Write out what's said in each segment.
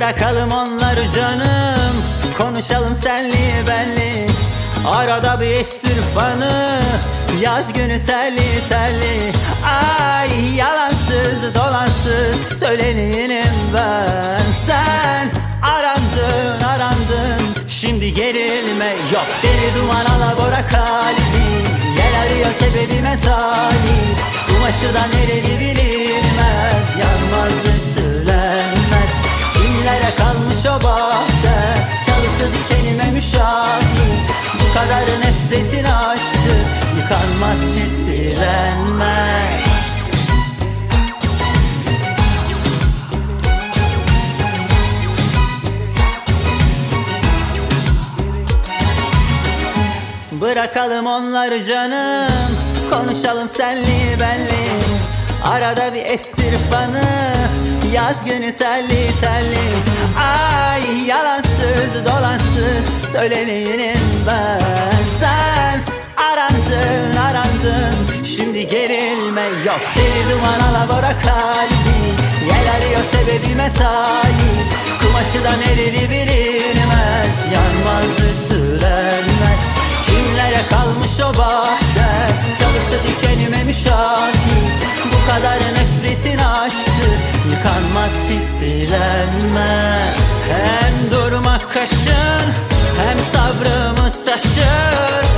Bırakalım onları canım. Konuşalım senli benli. Arada bir estir fanı. Yaz günü terli terli. Ay yalansız dolansız Söyleneyim ben. Sen arandın arandın. Şimdi gerilme yok. Deli duman alabora kalbi. Yel arıyor sebebime talip Kumaşı da nereli bilinmez kadar nefretin aşktı Yıkanmaz ciddilenmez Bırakalım onları canım. Konuşalım senli benli. Arada bir estir fanı. Yaz günü telli telli Ay yalansız dolansız Söyleneyim ben Şimdi gerilme yok. Deli duman alabora kalbi Yel arıyor sebebime talip Kumaşı da nereli bilinmez. Yanmaz ütülenmez. Kimlere kalmış o bahçe? Çalısı dikenime müşahit Bu kadar nefretin aşktır Yıkanmaz ciddilenmez Hem durmak kaşın Hem sabrımı taşır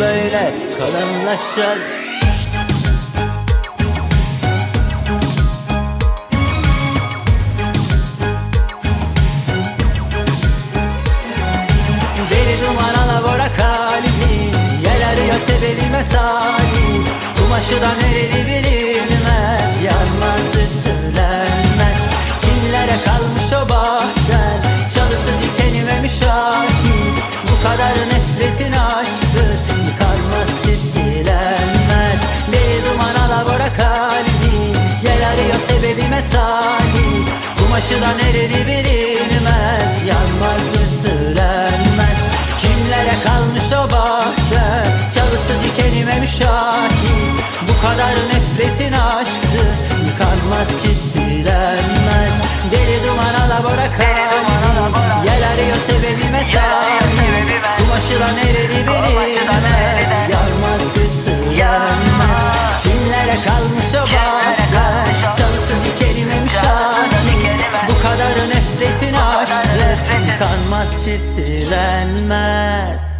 Böyle kalınlaşır Deli duman alabora kalbi Yel arıyor sebebime talip Kumaşı da nereli bilinmez Yanmaz ütülenmez. Kimlere kalmış o bahçen Çalısı dikenime müşahit Bu kadar nefretin aşktır Yel arıyor sebebime talip Kumaşı da nereli bilinmez. Yanmaz ütülenmez. Kimlere kalmış o bahçe? Çalısı dikenime müşahit. Bu kadar nefretin aşktı Yıkanmaz ciddilenmez Deli duman alabora kalbi Yel arıyor sebebime talip Kumaşı da nereli aşktır Yıkanmaz ciddilenmez